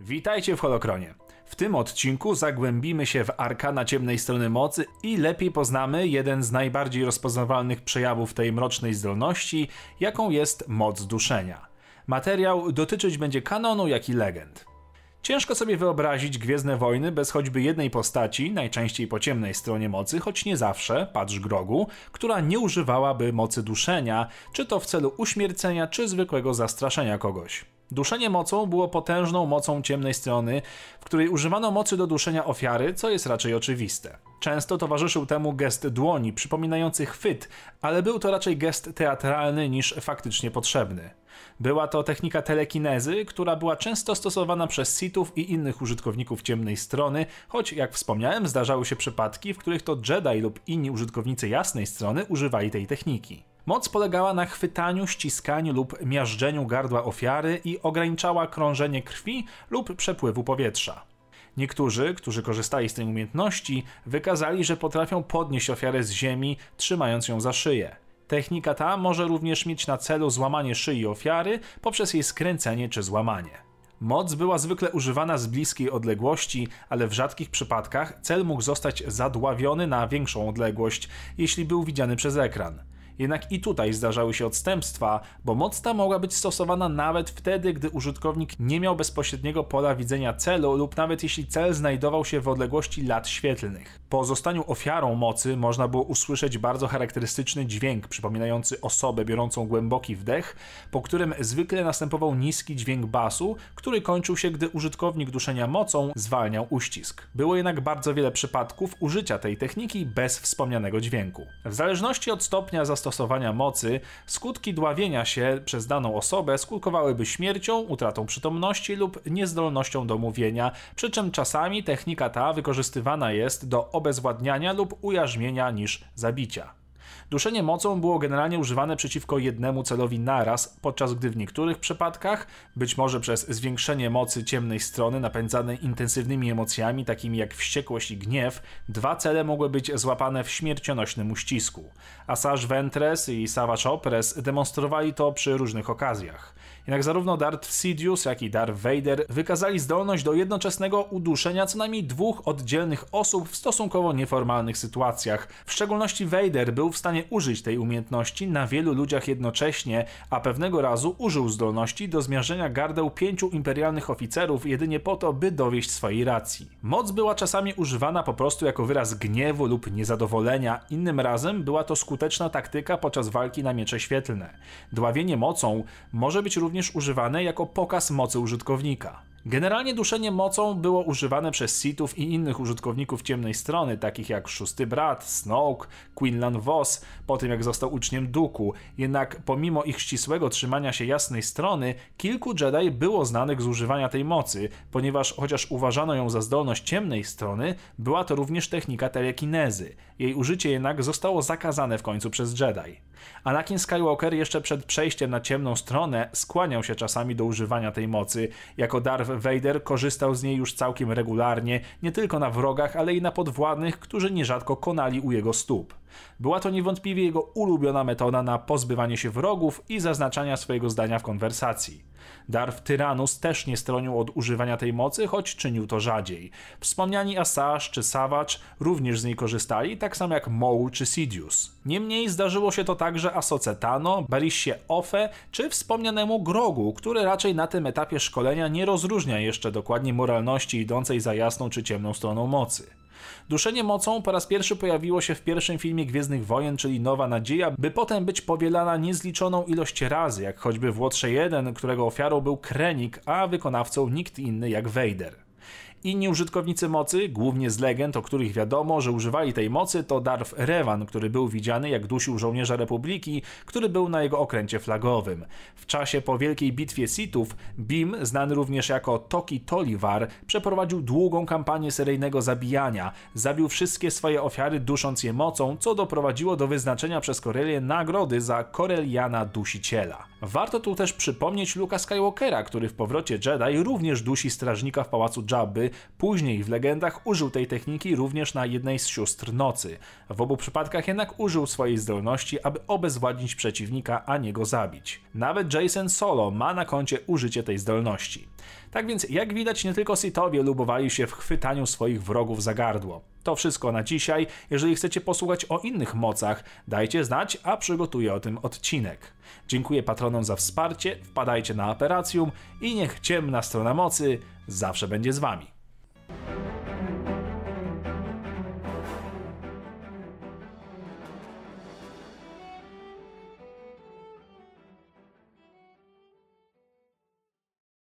Witajcie w Holokronie. W tym odcinku zagłębimy się w arkana ciemnej strony mocy i lepiej poznamy jeden z najbardziej rozpoznawalnych przejawów tej mrocznej zdolności, jaką jest moc duszenia. Materiał dotyczyć będzie kanonu, jak i legend. Ciężko sobie wyobrazić Gwiezdne Wojny bez choćby jednej postaci, najczęściej po ciemnej stronie mocy, choć nie zawsze, patrz Grogu, która nie używałaby mocy duszenia, czy to w celu uśmiercenia, czy zwykłego zastraszenia kogoś. Duszenie mocą było potężną mocą ciemnej strony, w której używano mocy do duszenia ofiary, co jest raczej oczywiste. Często towarzyszył temu gest dłoni, przypominający chwyt, ale był to raczej gest teatralny niż faktycznie potrzebny. Była to technika telekinezy, która była często stosowana przez Sithów i innych użytkowników ciemnej strony, choć jak wspomniałem, zdarzały się przypadki, w których to Jedi lub inni użytkownicy jasnej strony używali tej techniki. Moc polegała na chwytaniu, ściskaniu lub miażdżeniu gardła ofiary i ograniczała krążenie krwi lub przepływu powietrza. Niektórzy, którzy korzystali z tej umiejętności, wykazali, że potrafią podnieść ofiarę z ziemi, trzymając ją za szyję. Technika ta może również mieć na celu złamanie szyi ofiary poprzez jej skręcenie czy złamanie. Moc była zwykle używana z bliskiej odległości, ale w rzadkich przypadkach cel mógł zostać zadławiony na większą odległość, jeśli był widziany przez ekran. Jednak i tutaj zdarzały się odstępstwa, bo moc ta mogła być stosowana nawet wtedy, gdy użytkownik nie miał bezpośredniego pola widzenia celu lub nawet jeśli cel znajdował się w odległości lat świetlnych. Po zostaniu ofiarą mocy można było usłyszeć bardzo charakterystyczny dźwięk przypominający osobę biorącą głęboki wdech, po którym zwykle następował niski dźwięk basu, który kończył się, gdy użytkownik duszenia mocą zwalniał uścisk. Było jednak bardzo wiele przypadków użycia tej techniki bez wspomnianego dźwięku. W zależności od stopnia zastosowania stosowania mocy, skutki dławienia się przez daną osobę skutkowałyby śmiercią, utratą przytomności lub niezdolnością do mówienia, przy czym czasami technika ta wykorzystywana jest do obezwładniania lub ujarzmienia niż zabicia. Duszenie mocą było generalnie używane przeciwko jednemu celowi naraz, podczas gdy w niektórych przypadkach, być może przez zwiększenie mocy ciemnej strony napędzanej intensywnymi emocjami takimi jak wściekłość i gniew, dwa cele mogły być złapane w śmiercionośnym uścisku. Asajj Ventress i Savage Opress demonstrowali to przy różnych okazjach. Jednak zarówno Darth Sidious, jak i Darth Vader wykazali zdolność do jednoczesnego uduszenia co najmniej dwóch oddzielnych osób w stosunkowo nieformalnych sytuacjach. W szczególności Vader był w stanie użyć tej umiejętności na wielu ludziach jednocześnie, a pewnego razu użył zdolności do zmiażdżenia gardeł pięciu imperialnych oficerów jedynie po to, by dowieść swojej racji. Moc była czasami używana po prostu jako wyraz gniewu lub niezadowolenia, innym razem była to skuteczna taktyka podczas walki na miecze świetlne. Dławienie mocą może być również używane jako pokaz mocy użytkownika. Generalnie duszenie mocą było używane przez Sithów i innych użytkowników ciemnej strony, takich jak Szósty Brat, Snoke, Quinlan Vos, po tym jak został uczniem Duku. Jednak pomimo ich ścisłego trzymania się jasnej strony, kilku Jedi było znanych z używania tej mocy, ponieważ chociaż uważano ją za zdolność ciemnej strony, była to również technika telekinezy. Jej użycie jednak zostało zakazane w końcu przez Jedi. Anakin Skywalker jeszcze przed przejściem na ciemną stronę skłaniał się czasami do używania tej mocy. Jako Darth Vader korzystał z niej już całkiem regularnie, nie tylko na wrogach, ale i na podwładnych, którzy nierzadko konali u jego stóp. Była to niewątpliwie jego ulubiona metoda na pozbywanie się wrogów i zaznaczania swojego zdania w konwersacji. Darth Tyrannus też nie stronił od używania tej mocy, choć czynił to rzadziej. Wspomniani Asajj czy Savage również z niej korzystali, tak samo jak Maul czy Sidious. Niemniej zdarzyło się to także Asocetano, Barissie Ofe czy wspomnianemu Grogu, który raczej na tym etapie szkolenia nie rozróżnia jeszcze dokładnie moralności idącej za jasną czy ciemną stroną mocy. Duszenie mocą po raz pierwszy pojawiło się w pierwszym filmie Gwiezdnych Wojen, czyli Nowa Nadzieja, by potem być powielana niezliczoną ilość razy, jak choćby w Łotrze 1, którego ofiarą był Krenik, a wykonawcą nikt inny jak Vader. Inni użytkownicy mocy, głównie z legend, o których wiadomo, że używali tej mocy, to Darth Revan, który był widziany jak dusił żołnierza Republiki, który był na jego okręcie flagowym. W czasie po wielkiej bitwie Sithów, Bim, znany również jako Toki Tolivar, przeprowadził długą kampanię seryjnego zabijania. Zabił wszystkie swoje ofiary, dusząc je mocą, co doprowadziło do wyznaczenia przez Korelię nagrody za Koreliana Dusiciela. Warto tu też przypomnieć Luka Skywalkera, który w powrocie Jedi również dusi strażnika w pałacu Jabby, później w legendach użył tej techniki również na jednej z sióstr nocy. W obu przypadkach jednak użył swojej zdolności, aby obezwładnić przeciwnika, a nie go zabić. Nawet Jason Solo ma na koncie użycie tej zdolności. Tak więc, jak widać, nie tylko Sithowie lubowali się w chwytaniu swoich wrogów za gardło. To wszystko na dzisiaj. Jeżeli chcecie posłuchać o innych mocach, dajcie znać, a przygotuję o tym odcinek. Dziękuję patronom za wsparcie, wpadajcie na Aperacjum i niech ciemna strona mocy zawsze będzie z wami.